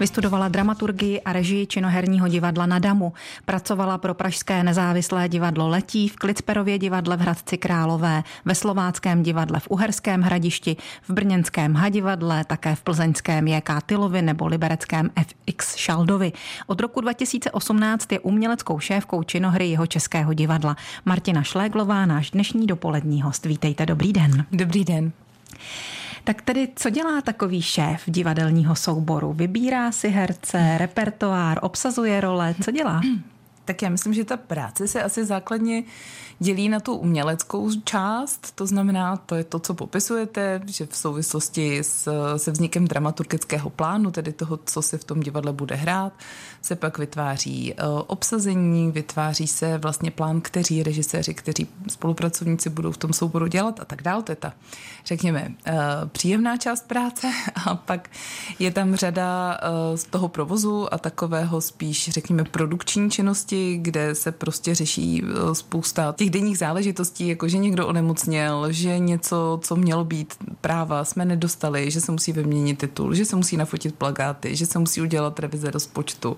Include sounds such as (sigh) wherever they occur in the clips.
Vystudovala dramaturgii a režii činoherního divadla na Damu. Pracovala pro Pražské nezávislé divadlo Letí, v Klicperově divadle v Hradci Králové, ve Slováckém divadle v Uherském hradišti, v Brněnském hadivadle, také v plzeňském JK Tylovi nebo libereckém FX Šaldovi. Od roku 2018 je uměleckou šéfkou činohry jeho českého divadla. Martina Šléglová, náš dnešní dopolední host. Vítejte, dobrý den. Dobrý den. Tak tedy, co dělá takový šéf divadelního souboru? Vybírá si herce, repertoár, obsazuje role, co dělá? Tak já myslím, že ta práce se asi základně dělí na tu uměleckou část, to znamená, to je to, co popisujete, že v souvislosti s, se vznikem dramaturgického plánu, tedy toho, co se v tom divadle bude hrát, se pak vytváří uh, obsazení, vytváří se vlastně plán, kteří režiséři, kteří spolupracovníci budou v tom souboru dělat a tak dále. To je ta, řekněme, uh, příjemná část práce (laughs) a pak je tam řada uh, z toho provozu a takového spíš, řekněme, produkční činnosti, kde se prostě řeší spousta těch denních záležitostí, jako že někdo onemocněl, že něco, co mělo být práva, jsme nedostali, že se musí vyměnit titul, že se musí nafotit plagáty, že se musí udělat revize rozpočtu,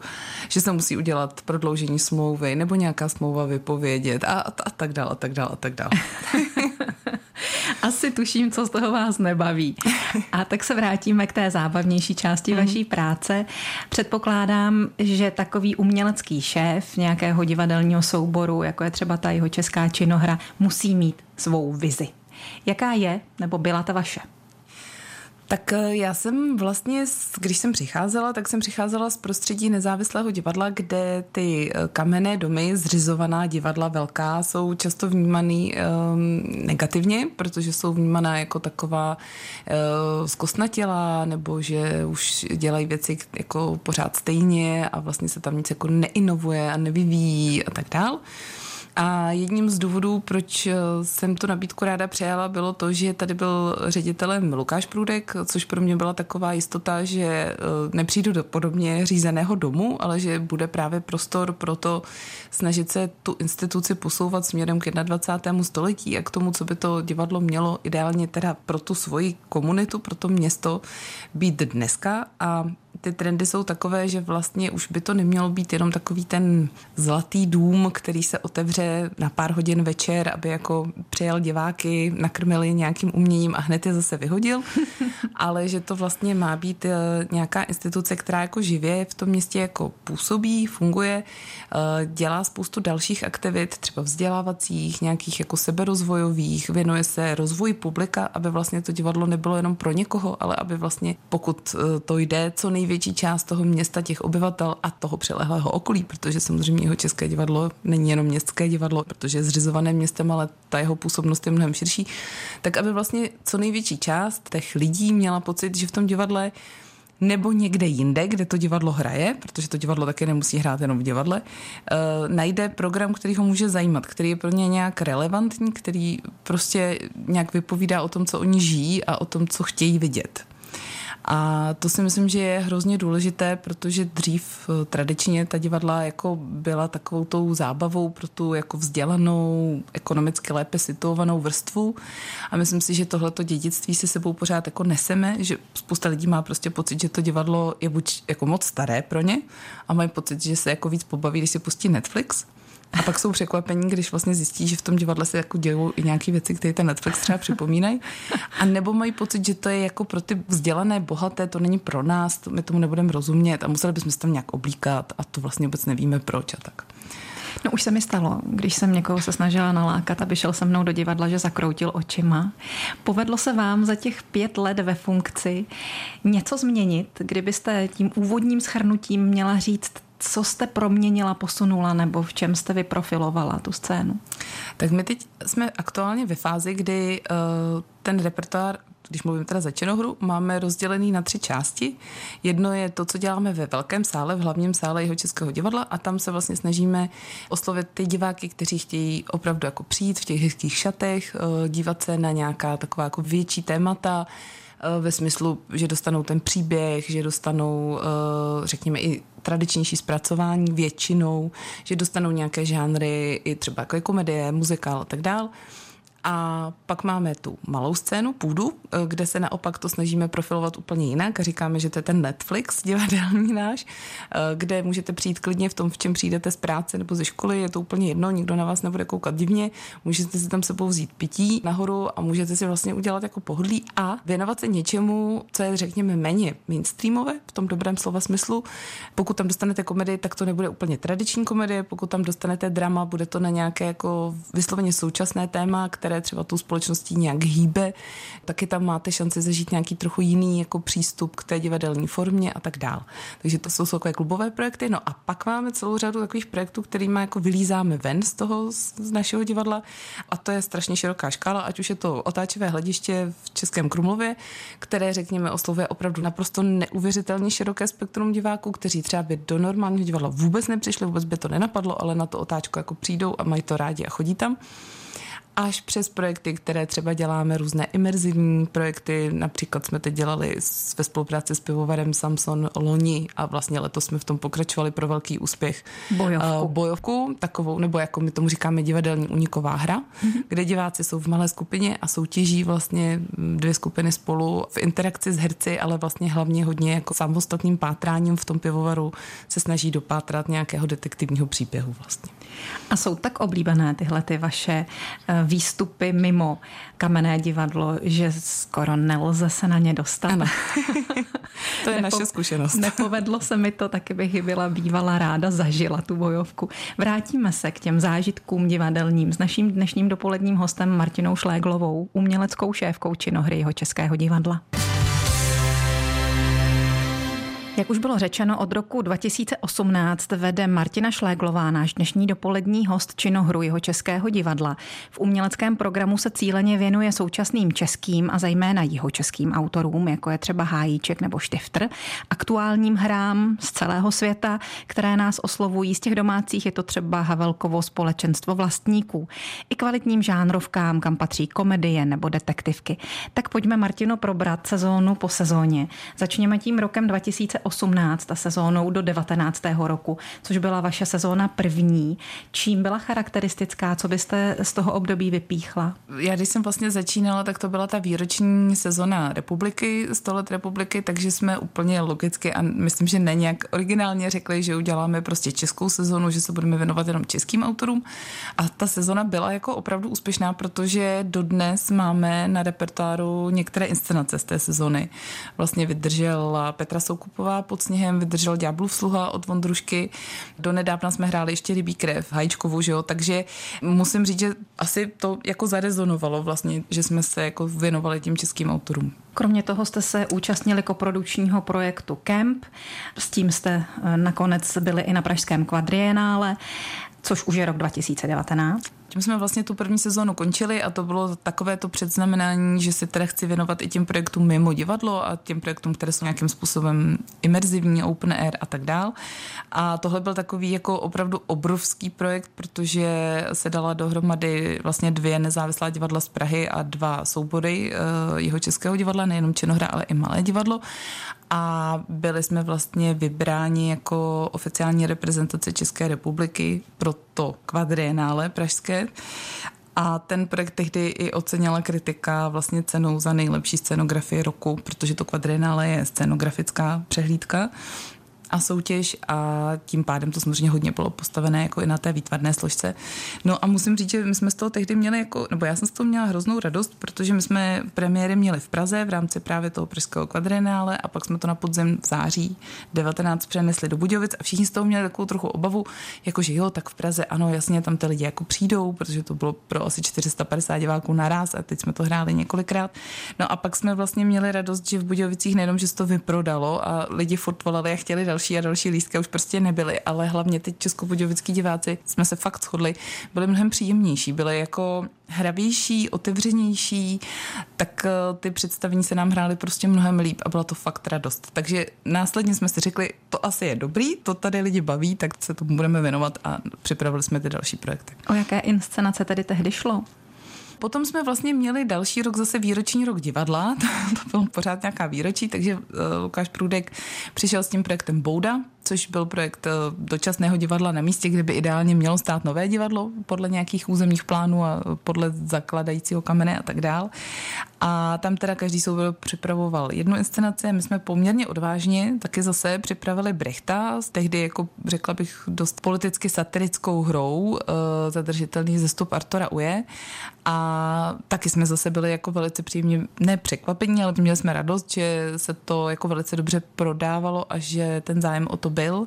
že se musí udělat prodloužení smlouvy nebo nějaká smlouva vypovědět a, a, a tak dále, a tak dále, a tak dále. (laughs) Asi tuším, co z toho vás nebaví. A tak se vrátíme k té zábavnější části mm. vaší práce. Předpokládám, že takový umělecký šéf nějakého divadelního souboru, jako je třeba ta jeho česká činohra, musí mít svou vizi. Jaká je, nebo byla ta vaše? Tak eh, já jsem vlastně, když jsem přicházela, tak jsem přicházela z prostředí nezávislého divadla, kde ty eh, kamenné domy, zřizovaná divadla velká, jsou často vnímaný um, negativně, protože jsou vnímaná jako taková uh, zkostnatělá, nebo že už dělají věci jako pořád stejně a vlastně se tam nic jako neinovuje a nevyvíjí a tak dál. A jedním z důvodů, proč eh, jsem tu nabídku ráda přijala, bylo to, že tady byl ředitelem Lukáš Průdek, což pro mě byla taková jistota, že eh, nepřijdu do podobně řízeného domu, ale že bude právě prostor pro to snažit se tu instituci posouvat směrem k 21. století a k tomu, co by to divadlo mělo ideálně teda pro tu svoji komunitu, pro to město být dneska a ty trendy jsou takové, že vlastně už by to nemělo být jenom takový ten zlatý dům, který se otevře na pár hodin večer, aby jako přijel diváky, nakrmili nějakým uměním a hned je zase vyhodil, (laughs) ale že to vlastně má být eh, nějaká instituce, která jako živě v tom městě jako působí, funguje, eh, dělá spoustu dalších aktivit, třeba vzdělávacích, nějakých jako seberozvojových, věnuje se rozvoji publika, aby vlastně to divadlo nebylo jenom pro někoho, ale aby vlastně pokud eh, to jde co nejvíc největší část toho města, těch obyvatel a toho přilehlého okolí, protože samozřejmě jeho české divadlo není jenom městské divadlo, protože je zřizované městem, ale ta jeho působnost je mnohem širší, tak aby vlastně co největší část těch lidí měla pocit, že v tom divadle nebo někde jinde, kde to divadlo hraje, protože to divadlo také nemusí hrát jenom v divadle, uh, najde program, který ho může zajímat, který je pro ně nějak relevantní, který prostě nějak vypovídá o tom, co oni žijí a o tom, co chtějí vidět. A to si myslím, že je hrozně důležité, protože dřív eh, tradičně ta divadla jako byla takovou tou zábavou pro tu jako vzdělanou, ekonomicky lépe situovanou vrstvu. A myslím si, že tohleto dědictví si sebou pořád jako neseme, že spousta lidí má prostě pocit, že to divadlo je buď jako moc staré pro ně a mají pocit, že se jako víc pobaví, když si pustí Netflix. A pak jsou překvapení, když vlastně zjistí, že v tom divadle se jako dějou i nějaké věci, které ten Netflix třeba připomínají. A nebo mají pocit, že to je jako pro ty vzdělané, bohaté, to není pro nás, to, my tomu nebudeme rozumět a museli bychom se tam nějak oblíkat a to vlastně vůbec nevíme proč a tak. No už se mi stalo, když jsem někoho se snažila nalákat, aby šel se mnou do divadla, že zakroutil očima. Povedlo se vám za těch pět let ve funkci něco změnit, kdybyste tím úvodním schrnutím měla říct, co jste proměnila, posunula nebo v čem jste vyprofilovala tu scénu? Tak my teď jsme aktuálně ve fázi, kdy uh, ten repertoár když mluvím teda za činohru, máme rozdělený na tři části. Jedno je to, co děláme ve velkém sále, v hlavním sále jeho českého divadla a tam se vlastně snažíme oslovit ty diváky, kteří chtějí opravdu jako přijít v těch hezkých šatech, uh, dívat se na nějaká taková jako větší témata, ve smyslu, že dostanou ten příběh, že dostanou, řekněme, i tradičnější zpracování většinou, že dostanou nějaké žánry, i třeba jako komedie, muzikál a tak dál. A pak máme tu malou scénu, půdu, eh, kde se naopak to snažíme profilovat úplně jinak. Říkáme, že to je ten Netflix divadelní náš, eh, kde můžete přijít klidně v tom, v čem přijdete z práce nebo ze školy, je to úplně jedno, nikdo na vás nebude koukat divně, můžete si tam sebou vzít pití nahoru a můžete si vlastně udělat jako pohodlí a věnovat se něčemu, co je řekněme méně mainstreamové v tom dobrém slova smyslu. Pokud tam dostanete komedii, tak to nebude úplně tradiční komedie, pokud tam dostanete drama, bude to na nějaké jako vysloveně současné téma, které třeba tou společností nějak hýbe, taky tam máte šanci zažít nějaký trochu jiný jako přístup k té divadelní formě a tak dál. Takže to jsou takové klubové projekty. No a pak máme celou řadu takových projektů, kterými jako vylízáme ven z toho, z našeho divadla a to je strašně široká škála, ať už je to otáčivé hlediště v Českém Krumlově, které, řekněme, oslovuje opravdu naprosto neuvěřitelně široké spektrum diváků, kteří třeba by do normálního divadla vůbec nepřišli, vůbec by to nenapadlo, ale na to otáčku jako přijdou a mají to rádi a chodí tam až přes projekty, které třeba děláme, různé imerzivní projekty. Například jsme teď dělali ve spolupráci s pivovarem Samson loni a vlastně letos jsme v tom pokračovali pro velký úspěch. Bojovku. Uh, bojovku, takovou, nebo jako my tomu říkáme divadelní uniková hra, mm-hmm. kde diváci jsou v malé skupině a soutěží vlastně dvě skupiny spolu v interakci s herci, ale vlastně hlavně hodně jako samostatným pátráním v tom pivovaru se snaží dopátrat nějakého detektivního příběhu vlastně. A jsou tak oblíbené tyhle ty vaše eh, výstupy mimo kamenné divadlo, že skoro nelze se na ně dostat. Ano. (laughs) to je Nepo- naše zkušenost. Nepovedlo se mi to, taky bych byla bývala ráda, zažila tu bojovku. Vrátíme se k těm zážitkům divadelním s naším dnešním dopoledním hostem Martinou Šléglovou, uměleckou šéfkou činohry jeho Českého divadla. Jak už bylo řečeno, od roku 2018 vede Martina Šléglová, náš dnešní dopolední host činohru jeho Českého divadla. V uměleckém programu se cíleně věnuje současným českým a zejména jihočeským autorům, jako je třeba Hájíček nebo Štiftr, aktuálním hrám z celého světa, které nás oslovují. Z těch domácích je to třeba Havelkovo společenstvo vlastníků. I kvalitním žánrovkám, kam patří komedie nebo detektivky. Tak pojďme, Martino, probrat sezónu po sezóně. Začněme tím rokem 2018 18 a sezónou do 19. roku, což byla vaše sezóna první. Čím byla charakteristická? Co byste z toho období vypíchla? Já když jsem vlastně začínala, tak to byla ta výroční sezóna republiky, 100 let republiky, takže jsme úplně logicky a myslím, že ne nějak originálně řekli, že uděláme prostě českou sezonu, že se budeme věnovat jenom českým autorům. A ta sezona byla jako opravdu úspěšná, protože dodnes máme na repertoáru některé inscenace z té sezony. Vlastně vydržela Petra Soukupová, pod sněhem, vydržel Ďáblův sluha od Vondrušky. Do nedávna jsme hráli ještě Rybí krev, Hajíčkovu, že jo, takže musím říct, že asi to jako zarezonovalo vlastně, že jsme se jako věnovali tím českým autorům. Kromě toho jste se účastnili koprodukčního projektu Camp, s tím jste eh, nakonec byli i na Pražském kvadrienále, což už je rok 2019. Tím jsme vlastně tu první sezónu končili a to bylo takové to předznamenání, že se teda chci věnovat i těm projektům mimo divadlo a těm projektům, které jsou nějakým způsobem imerzivní, open air a tak dál. A tohle byl takový jako opravdu obrovský projekt, protože se dala dohromady vlastně dvě nezávislá divadla z Prahy a dva soubory jeho českého divadla, nejenom Čenohra, ale i Malé divadlo a byli jsme vlastně vybráni jako oficiální reprezentace České republiky pro to kvadrienále pražské. A ten projekt tehdy i ocenila kritika vlastně cenou za nejlepší scénografii roku, protože to kvadrienále je scénografická přehlídka a soutěž a tím pádem to samozřejmě hodně bylo postavené jako i na té výtvarné složce. No a musím říct, že my jsme z toho tehdy měli jako, nebo já jsem z toho měla hroznou radost, protože my jsme premiéry měli v Praze v rámci právě toho pražského kvadrenále a pak jsme to na podzem v září 19 přenesli do Budějovic a všichni z toho měli takovou trochu obavu, jakože jo, tak v Praze ano, jasně, tam ty lidi jako přijdou, protože to bylo pro asi 450 diváků naraz a teď jsme to hráli několikrát. No a pak jsme vlastně měli radost, že v Budějovicích nejenom, že se to vyprodalo a lidi furt volali a chtěli další a další lístky už prostě nebyly, ale hlavně teď českobudějovický diváci jsme se fakt shodli, byli mnohem příjemnější, byli jako hravější, otevřenější, tak eh, ty představení se nám hrály prostě mnohem líp a byla to fakt radost. Takže následně jsme si řekli, to asi je dobrý, to tady lidi baví, tak se tomu budeme věnovat a připravili jsme ty další projekty. O jaké inscenace tedy tehdy šlo? Potom jsme vlastně měli další rok zase výroční rok divadla, (laughs) to, to bylo pořád nějaká výročí, takže uh, Lukáš Průdek přišel s tím projektem Bouda, což byl projekt uh, dočasného divadla na místě, kde by ideálně mělo stát nové divadlo podle nějakých územních plánů a podle zakladajícího kamene a tak dál. A tam teda každý soubor připravoval jednu inscenaci. My jsme poměrně odvážně taky zase připravili Brechta, z tehdy jako řekla bych dost politicky satirickou hrou uh, zadržitelný zestup Artora Uje. A taky jsme zase byli jako velice příjemně, ne překvapení, ale měli jsme radost, že se to jako velice dobře prodávalo a že ten zájem o to byl.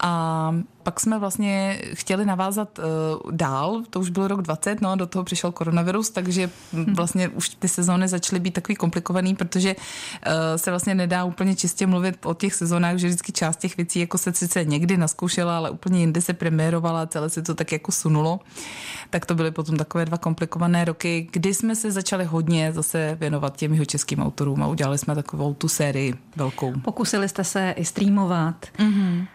A pak jsme vlastně chtěli navázat uh, dál, to už byl rok 20, no a do toho přišel koronavirus, takže hmm. vlastně už ty sezóny začaly být takový komplikovaný, protože uh, se vlastně nedá úplně čistě mluvit o těch sezónách, že vždycky část těch věcí jako se sice někdy naskoušela, ale úplně jinde se premiérovala, celé se to tak jako sunulo. Tak to byly potom takové dva komplikované roky, kdy jsme se začali hodně zase věnovat těm jeho českým autorům a udělali jsme takovou tu sérii velkou. Pokusili jste se i streamovat. Mm-hmm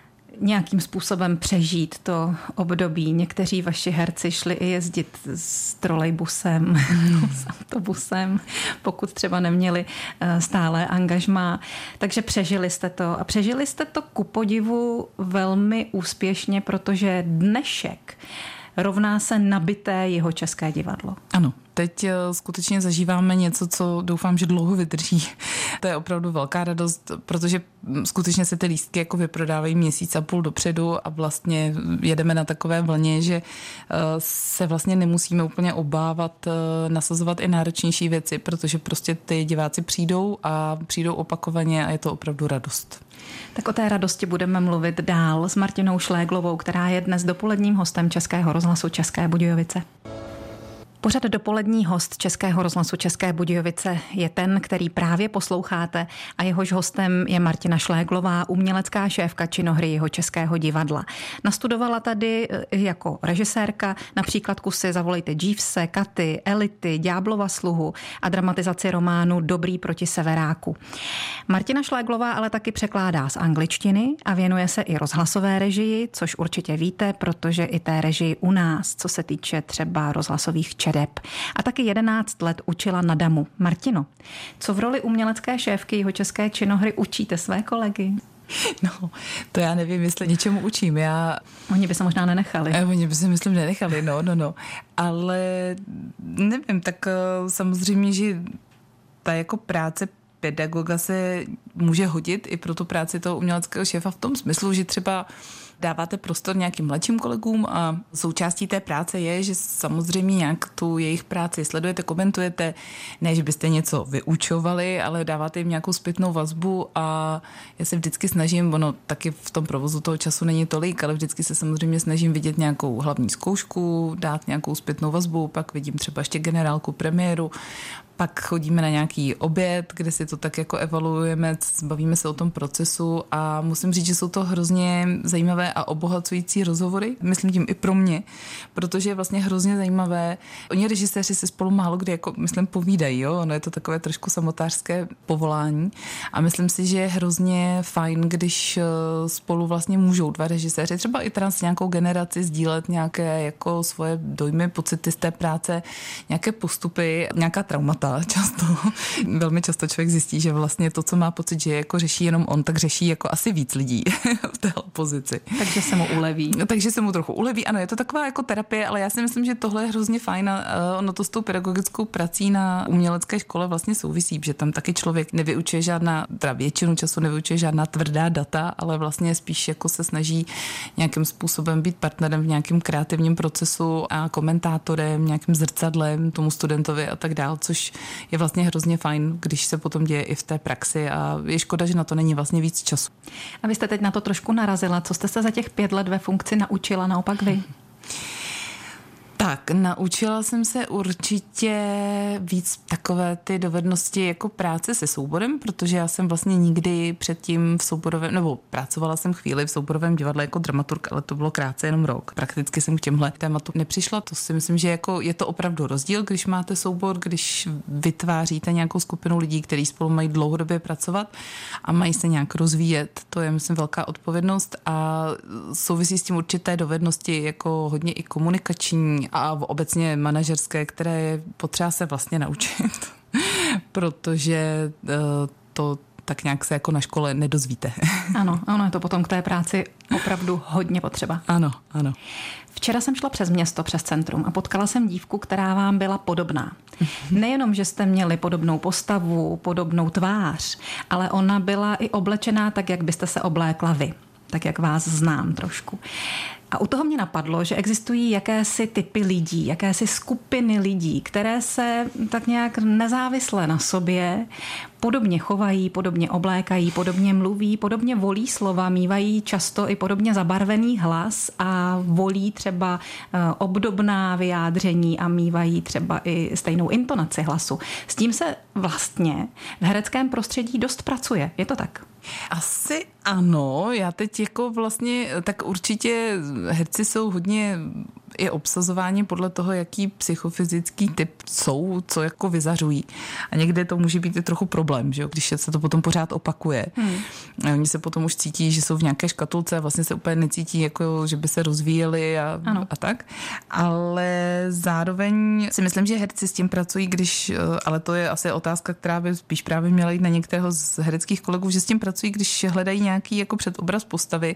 nějakým způsobem přežít to období. Někteří vaši herci šli i jezdit s trolejbusem, (laughs) s autobusem, pokud třeba neměli eh, stále angažmá. Takže přežili jste to. A přežili jste to ku podivu velmi úspěšně, protože dnešek rovná se nabité jeho české divadlo. Ano, teď eh, skutečně zažíváme něco, co doufám, že dlouho vydrží. (laughs) To je opravdu velká radost, protože hm, skutečně se ty lístky jako vyprodávají měsíc a půl dopředu a vlastně jedeme na takové vlně, že eh, se vlastně nemusíme úplně obávat eh, nasazovat i náročnější věci, protože prostě ty diváci přijdou a přijdou opakovaně a je to opravdu radost. Tak o té radosti budeme mluvit dál s Martinou Šléglovou, která je dnes dopoledním hostem Českého rozhlasu České Budějovice. Pořad dopolední host Českého rozhlasu České Budějovice je ten, který právě posloucháte a jehož hostem je Martina Šléglová, umělecká šéfka činohry jeho Českého divadla. Nastudovala tady eh, jako režisérka například kusy Zavolejte Jeevese, Katy, Elity, Ďáblova sluhu a dramatizaci románu Dobrý proti severáku. Martina Šléglová ale taky překládá z angličtiny a věnuje se i rozhlasové režii, což určitě víte, protože i té režii u nás, co se týče třeba rozhlasových čet čedeb. A taky 11 let učila na Damu. Martino, co v roli umělecké šéfky jeho české činohry učíte své kolegy? (laughs) No, to já nevím, jestli něčemu učím. Já... Oni by se možná nenechali. Eh, oni by se, myslím, nenechali, no, no, no. Ale nevím, tak eh, samozřejmě, že ta jako práce pedagoga se může hodit i pro tu práci toho uměleckého šéfa v tom smyslu, že třeba dáváte prostor nějakým mladším kolegům a součástí té práce je, že samozřejmě nějak tu jejich práci sledujete, komentujete, ne, že byste něco vyučovali, ale dáváte jim nějakou zpětnou vazbu a já se vždycky snažím, ono taky v tom provozu toho času není tolik, ale vždycky se samozřejmě snažím vidět nějakou hlavní zkoušku, dát nějakou zpětnou vazbu, pak vidím třeba ještě generálku premiéru pak chodíme na nějaký oběd, kde si to tak jako evaluujeme, bavíme se o tom procesu a musím říct, že jsou to hrozně zajímavé a obohacující rozhovory, myslím tím i pro mě, protože je vlastně hrozně zajímavé. Oni režiséři se spolu málo kdy jako, myslím, povídají, jo? ono je to takové trošku samotářské povolání a myslím si, že je hrozně fajn, když eh, spolu vlastně můžou dva režiséři, třeba i trans nějakou generaci sdílet nějaké jako svoje dojmy, pocity z té práce, nějaké postupy, nějaká traumata často, (laughs) velmi často člověk zjistí, že vlastně to, co má pocit, že jako řeší jenom on, tak řeší jako asi víc lidí (laughs) v té pozici. Takže se mu uleví. No, takže se mu trochu uleví. Ano, je to taková jako terapie, ale já si myslím, že tohle je hrozně fajn a ono to s tou pedagogickou prací na umělecké škole vlastně souvisí, že tam taky člověk nevyučuje žádná, teda většinu času nevyučuje žádná tvrdá data, ale vlastně spíš jako se snaží nějakým způsobem být partnerem v nějakém kreativním procesu a komentátorem, nějakým zrcadlem tomu studentovi a tak dál, což je vlastně hrozně fajn, když se potom děje i v té praxi a je škoda, že na to není vlastně víc času. A vy jste teď na to trošku narazila. Co jste se za těch pět let ve funkci naučila naopak vy? (laughs) Tak, naučila jsem se určitě víc takové ty dovednosti jako práce se souborem, protože já jsem vlastně nikdy předtím v souborovém, nebo pracovala jsem chvíli v souborovém divadle jako dramaturg, ale to bylo krátce jenom rok. Prakticky jsem k těmhle tématu nepřišla. To si myslím, že jako je to opravdu rozdíl, když máte soubor, když vytváříte nějakou skupinu lidí, kteří spolu mají dlouhodobě pracovat a mají se nějak rozvíjet. To je, myslím, velká odpovědnost a souvisí s tím určité dovednosti, jako hodně i komunikační a obecně manažerské, které je potřeba se vlastně naučit, (laughs) protože uh, to tak nějak se jako na škole nedozvíte. (laughs) Ano, ano, je to potom k té práci opravdu hodně potřeba. Ano, ano. Včera jsem šla přes město, přes centrum a potkala jsem dívku, která vám byla podobná. Nejenom, že jste měli podobnou postavu, podobnou tvář, ale ona byla i oblečená tak, jak byste se oblékla vy tak jak vás znám trošku. A u toho mě napadlo, že existují jakési typy lidí, jakési skupiny lidí, které se tak nějak nezávisle na sobě podobně chovají, podobně oblékají, podobně mluví, podobně volí slova, mývají často i podobně zabarvený hlas a volí třeba eh, obdobná vyjádření a mývají třeba i stejnou intonaci hlasu. S tím se vlastně v hereckém prostředí dost pracuje. Je to tak? Asi ano, já teď jako vlastně, tak určitě herci jsou hodně je obsazování podle toho, jaký psychofyzický typ jsou, co jako vyzařují. A někde to může být i trochu problém, že jo, když se to potom pořád opakuje. Hmm. A oni se potom už cítí, že jsou v nějaké škatulce a vlastně se úplně necítí, jako, že by se rozvíjeli a, a tak. Ale zároveň si myslím, že herci s tím pracují, když, ale to je asi otázka, která by spíš právě měla jít na některého z hereckých kolegů, že s tím pracují, když hledají nějaký jako předobraz postavy,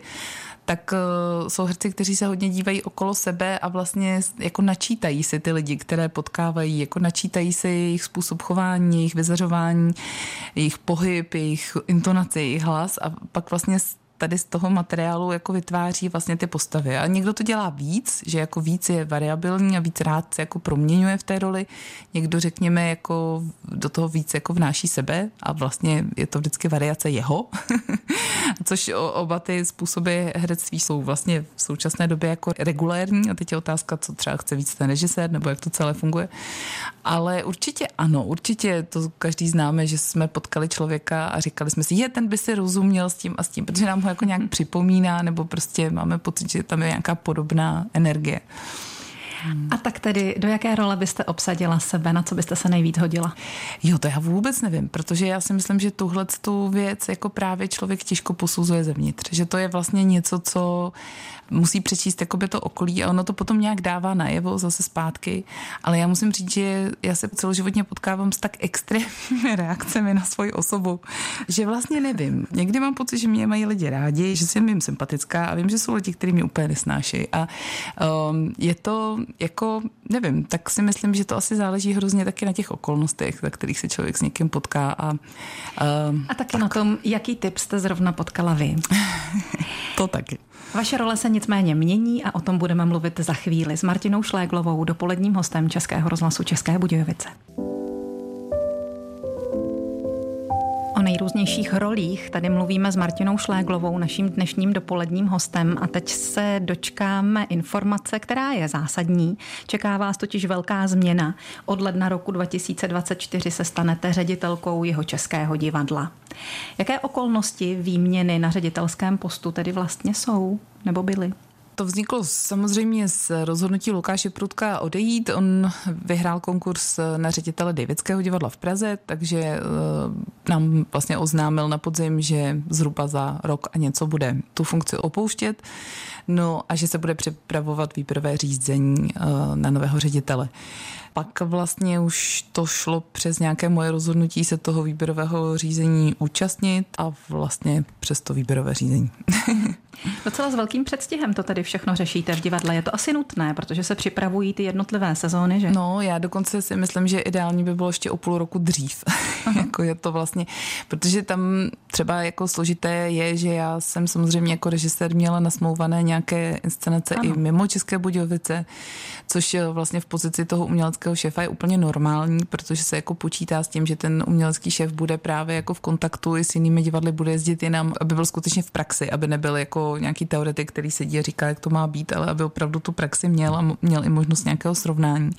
tak uh, jsou herci, kteří se hodně dívají okolo sebe a vlastně jako načítají si ty lidi, které potkávají, jako načítají si jejich způsob chování, jejich vyzařování, jejich pohyb, jejich intonaci, jejich hlas a pak vlastně tady z toho materiálu jako vytváří vlastně ty postavy. A někdo to dělá víc, že jako víc je variabilní a víc rád se jako proměňuje v té roli. Někdo řekněme jako do toho víc jako vnáší sebe a vlastně je to vždycky variace jeho. (laughs) Což oba ty způsoby herectví jsou vlastně v současné době jako regulérní a teď je otázka, co třeba chce víc ten režisér nebo jak to celé funguje. Ale určitě ano, určitě to každý známe, že jsme potkali člověka a říkali jsme si, je, ten by si rozuměl s tím a s tím, protože nám ho jako nějak připomíná, nebo prostě máme pocit, že tam je nějaká podobná energie. Hmm. A tak tedy, do jaké role byste obsadila sebe, na co byste se nejvíc hodila? Jo, to já vůbec nevím, protože já si myslím, že tuhle tu věc jako právě člověk těžko posuzuje zevnitř. Že to je vlastně něco, co musí přečíst jakoby to okolí a ono to potom nějak dává najevo zase zpátky. Ale já musím říct, že já se celoživotně potkávám s tak extrémními (laughs) reakcemi na svoji osobu, že vlastně nevím. Někdy mám pocit, že mě mají lidi rádi, že jsem jim sympatická a vím, že jsou lidi, kteří mě úplně nesnášejí. A um, je to jako, nevím, tak si myslím, že to asi záleží hrozně taky na těch okolnostech, za kterých se člověk s někým potká. A, um, a taky tak. na tom, jaký typ jste zrovna potkala vy. (laughs) to taky. Vaše role se nicméně mění a o tom budeme mluvit za chvíli s Martinou Šléglovou, dopoledním hostem Českého rozhlasu České Budějovice. Nejrůznějších rolích tady mluvíme s Martinou Šléglovou, naším dnešním dopoledním hostem a teď se dočkáme informace, která je zásadní. Čeká vás totiž velká změna. Od ledna roku 2024 se stanete ředitelkou jeho českého divadla. Jaké okolnosti výměny na ředitelském postu tedy vlastně jsou nebo byly? To vzniklo samozřejmě z rozhodnutí Lukáše Prutka odejít. On vyhrál konkurs na ředitele Davidského divadla v Praze, takže eh, nám vlastně oznámil na podzim, že zhruba za rok a něco bude tu funkci opouštět. No a že se bude připravovat výběrové řízení eh, na nového ředitele pak vlastně už to šlo přes nějaké moje rozhodnutí se toho výběrového řízení účastnit a vlastně přes to výběrové řízení. (laughs) Docela s velkým předstihem to tady všechno řešíte v divadle. Je to asi nutné, protože se připravují ty jednotlivé sezóny, že? No, já dokonce si myslím, že ideální by bylo ještě o půl roku dřív. (laughs) jako je to vlastně, protože tam třeba jako složité je, že já jsem samozřejmě jako režisér měla nasmouvané nějaké inscenace ano. i mimo České Budějovice, což vlastně v pozici toho uměleckého šéfa je úplně normální, protože se jako počítá s tím, že ten umělecký šéf bude právě jako v kontaktu i s jinými divadly, bude jezdit jinam, aby byl skutečně v praxi, aby nebyl jako nějaký teoretik, který sedí a říká, jak to má být, ale aby opravdu tu praxi měl a měl i možnost nějakého srovnání.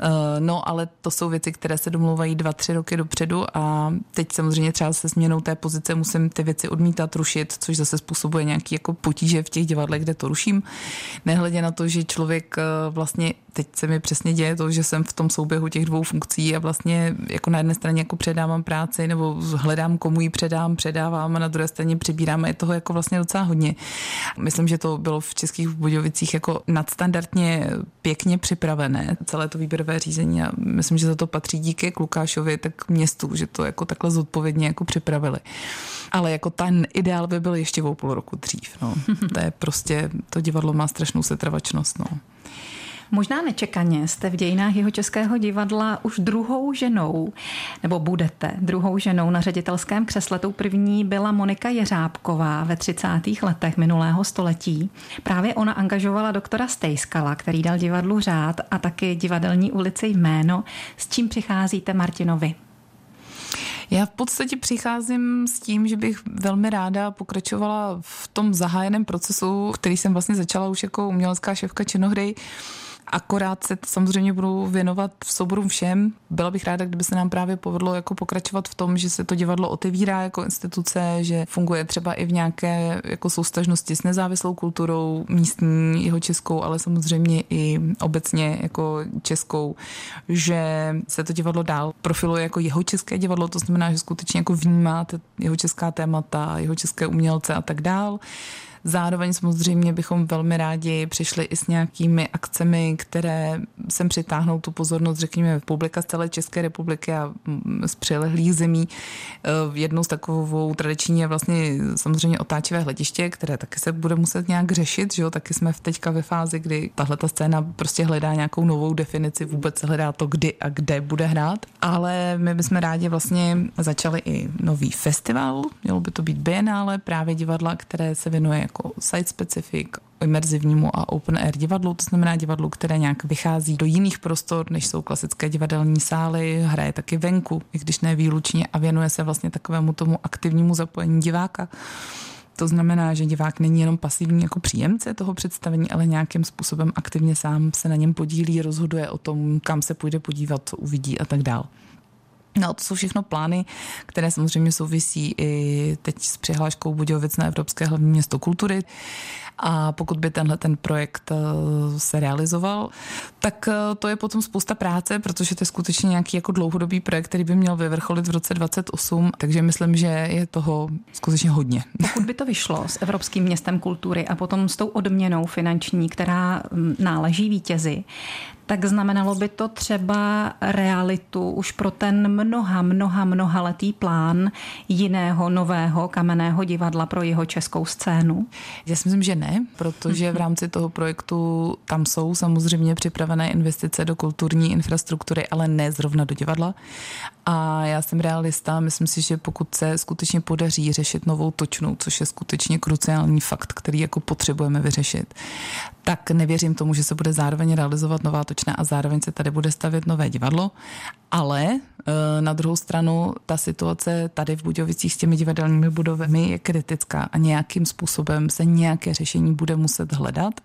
Eh, no, ale to jsou věci, které se domlouvají dva, tři roky dopředu a teď samozřejmě třeba se změnou té pozice musím ty věci odmítat, rušit, což zase způsobuje nějaký jako potíže v těch divadlech, kde to ruším. Nehledě na to, že člověk eh, vlastně teď se mi přesně děje to, že jsem v tom souběhu těch dvou funkcí a vlastně jako na jedné straně jako předávám práci nebo hledám, komu ji předám, předávám a na druhé straně přebírám a je toho jako vlastně docela hodně. Myslím, že to bylo v Českých Budějovicích jako nadstandardně pěkně připravené, celé to výběrové řízení a myslím, že za to patří díky Lukášovi, tak městu, že to jako takhle zodpovědně jako připravili. Ale jako ten ideál by byl ještě o půl roku dřív. No. (laughs) To je prostě, to divadlo má strašnou setrvačnost. No. Možná nečekaně jste v dějinách jeho českého divadla už druhou ženou, nebo budete druhou ženou na ředitelském křesle. Tou první byla Monika Jeřábková ve 30. letech minulého století. Právě ona angažovala doktora Stejskala, který dal divadlu řád a taky divadelní ulici jméno. S čím přicházíte Martinovi? Já v podstatě přicházím s tím, že bych velmi ráda pokračovala v tom zahájeném procesu, který jsem vlastně začala už jako umělecká šéfka činohry Akorát se samozřejmě budu věnovat v souborům všem. Byla bych ráda, kdyby se nám právě povedlo jako pokračovat v tom, že se to divadlo otevírá jako instituce, že funguje třeba i v nějaké jako soustažnosti s nezávislou kulturou místní, jeho českou, ale samozřejmě i obecně jako českou, že se to divadlo dál profiluje jako jeho české divadlo, to znamená, že skutečně jako vnímá jeho česká témata, jeho české umělce a tak dál Zároveň samozřejmě bychom velmi rádi přišli i s nějakými akcemi, které sem přitáhnou tu pozornost, řekněme, publika z celé České republiky a mm, z přilehlých zemí. Eh, jednou z takovou tradiční je vlastně samozřejmě otáčivé hlediště, které taky se bude muset nějak řešit, že jo? taky jsme v teďka ve fázi, kdy tahle ta scéna prostě hledá nějakou novou definici, vůbec se hledá to, kdy a kde bude hrát. Ale my bychom rádi vlastně začali i nový festival, mělo by to být Biennále, právě divadla, které se věnuje jako site specific, imerzivnímu a open air divadlu, to znamená divadlu, které nějak vychází do jiných prostor, než jsou klasické divadelní sály, hraje taky venku, i když ne výlučně a věnuje se vlastně takovému tomu aktivnímu zapojení diváka. To znamená, že divák není jenom pasivní jako příjemce toho představení, ale nějakým způsobem aktivně sám se na něm podílí, rozhoduje o tom, kam se půjde podívat, co uvidí a tak dále. No, to jsou všechno plány, které samozřejmě souvisí i teď s přihláškou Budějovic na Evropské hlavní město kultury. A pokud by tenhle ten projekt eh, se realizoval, tak eh, to je potom spousta práce, protože to je skutečně nějaký jako dlouhodobý projekt, který by měl vyvrcholit v roce 28, takže myslím, že je toho skutečně hodně. (laughs) Pokud by to vyšlo s Evropským městem kultury a potom s tou odměnou finanční, která mm, náleží vítězi, tak znamenalo by to třeba realitu už pro ten mnoha, mnoha, mnoha letý plán jiného nového kamenného divadla pro jeho českou scénu? Já si myslím, že ne, protože v rámci toho projektu tam jsou samozřejmě připravené investice do kulturní infrastruktury, ale ne zrovna do divadla. A já jsem realista, myslím si, že pokud se skutečně podaří řešit novou točnu, což je skutečně kruciální fakt, který jako potřebujeme vyřešit, tak nevěřím tomu, že se bude zároveň realizovat nová točna a zároveň se tady bude stavět nové divadlo. Ale e, na druhou stranu ta situace tady v Budějovicích s těmi divadelními budovami je kritická a nějakým způsobem se nějaké řešení bude muset hledat.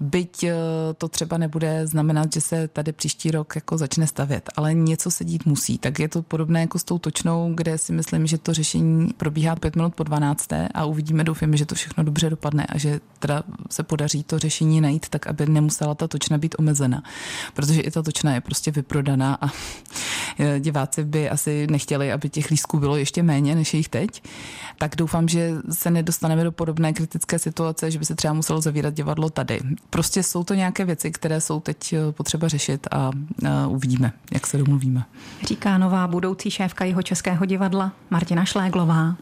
Byť eh, to třeba nebude znamenat, že se tady příští rok jako začne stavět, ale něco se dít musí. Tak je to podobné jako s tou točnou, kde si myslím, že to řešení probíhá pět minut po 12. a uvidíme, doufáme, že to všechno dobře dopadne a že teda se podaří to řešení najít tak, aby nemusela ta točna být omezena. Protože i ta točna je prostě vyprodaná a (laughs) diváci by asi nechtěli, aby těch lístků bylo ještě méně, než je jich teď. Tak doufám, že se nedostaneme do podobné kritické situace, že by se třeba muselo zavírat divadlo tady. Prostě jsou to nějaké věci, které jsou teď eh, potřeba řešit a uvidíme, jak se domluvíme. Říká nová budoucí šéfka jeho českého divadla Martina Šléglová.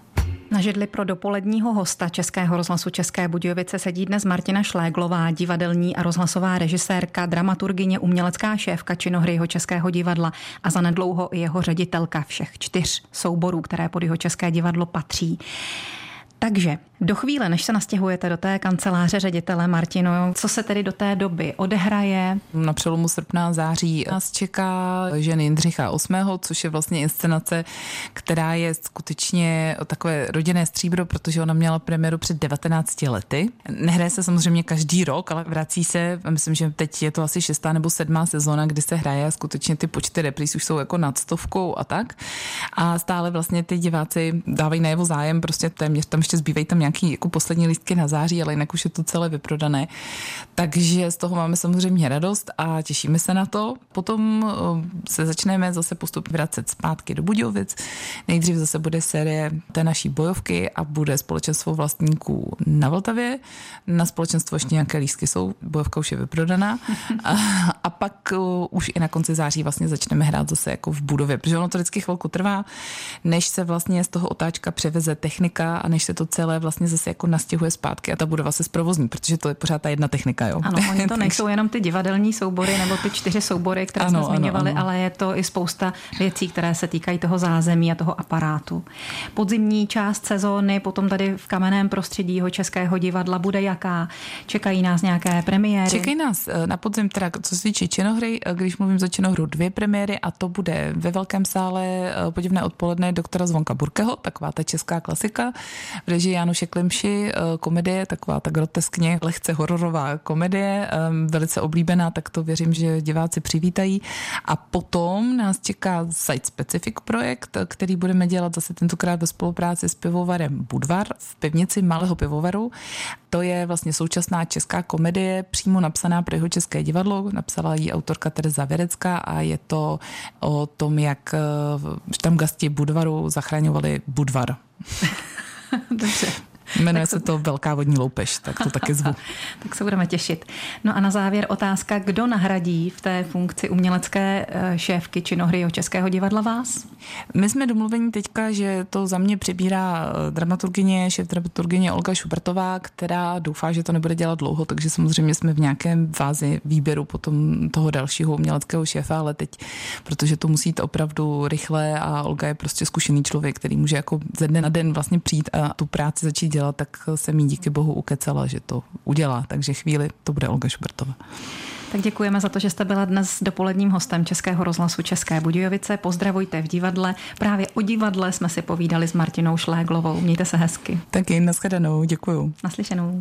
Na židli pro dopoledního hosta Českého rozhlasu České Budějovice sedí dnes Martina Šléglová, divadelní a rozhlasová režisérka, dramaturgině, umělecká šéfka činohry jeho Českého divadla a zanedlouho i jeho ředitelka všech čtyř souborů, které pod jeho České divadlo patří. Takže do chvíle, než se nastěhujete do té kanceláře ředitele Martino, co se tedy do té doby odehraje? Na přelomu srpna září nás čeká ženy Jindřicha 8., což je vlastně inscenace, která je skutečně takové rodinné stříbro, protože ona měla premiéru před 19 lety. Nehraje se samozřejmě každý rok, ale vrací se, myslím, že teď je to asi šestá nebo sedmá sezóna, kdy se hraje a skutečně ty počty repríz už jsou jako nad stovkou a tak. A stále vlastně ty diváci dávají na jeho zájem, prostě téměř tam ještě zbývají tam nějaké nějaký jako poslední lístky na září, ale jinak už je to celé vyprodané. Takže z toho máme samozřejmě radost a těšíme se na to. Potom eh, se začneme zase postupně vracet zpátky do Budějovic. Nejdřív zase bude série té naší bojovky a bude společenstvo vlastníků na Vltavě. Na společenstvo ještě nějaké lístky jsou, bojovka už je vyprodaná. (laughs) A, a pak uh, už i na konci září vlastně začneme hrát zase jako v budově, protože ono to vždycky chvilku trvá, než se vlastně z toho otáčka převeze technika a než se to celé vlastně zase jako nastěhuje zpátky a ta budova se zprovozní, protože to je pořád ta jedna technika. Jo? Ano, oni to (laughs) nejsou jenom ty divadelní soubory nebo ty čtyři soubory, které ano, jsme zmiňovali, ano, ano. ale je to i spousta věcí, které se týkají toho zázemí a toho aparátu. Podzimní část sezóny potom tady v kamenném prostředí jeho českého divadla bude jaká? Čekají nás nějaké premiéry? Čekají nás eh, na podzim, teda co se týče činohry, eh, když mluvím za činohru, dvě premiéry a to bude ve Velkém sále eh, podivné odpoledne doktora Zvonka Burkeho, taková ta česká klasika, v režii Januše Klimši, komedie, taková ta groteskně lehce hororová komedie, velice oblíbená, tak to věřím, že diváci přivítají. A potom nás čeká site specific projekt, který budeme dělat zase tentokrát ve spolupráci s pivovarem Budvar v pivnici Malého pivovaru. To je vlastně současná česká komedie, přímo napsaná pro jeho české divadlo. Napsala ji autorka Tereza Věrecká a je to o tom, jak eh, tam gasti Budvaru zachraňovali Budvar. (laughs) Dobře. Jmenuje se to Velká vodní loupež, tak to taky zvu. (laughs) tak se budeme těšit. No a na závěr otázka, kdo nahradí v té funkci umělecké eh, šéfky činohry Českého divadla vás? My jsme domluveni teďka, že to za mě přebírá eh, dramaturgině, šéf dramaturgině Olga Šubertová, která doufá, že to nebude dělat dlouho, takže samozřejmě jsme v nějakém fázi výběru potom toho dalšího uměleckého šéfa, ale teď, protože to musí jít opravdu rychle a Olga je prostě zkušený člověk, který může jako ze dne na den vlastně přijít a tu práci začít dělat dělat, tak se mi díky bohu ukecala, že to udělá. Takže chvíli to bude Olga Šubertová. Tak děkujeme za to, že jste byla dnes dopoledním hostem Českého rozhlasu České Budějovice. Pozdravujte v divadle. Právě o divadle jsme si povídali s Martinou Šléglovou. Mějte se hezky. Taky, nashledanou, děkuju. Naslyšenou.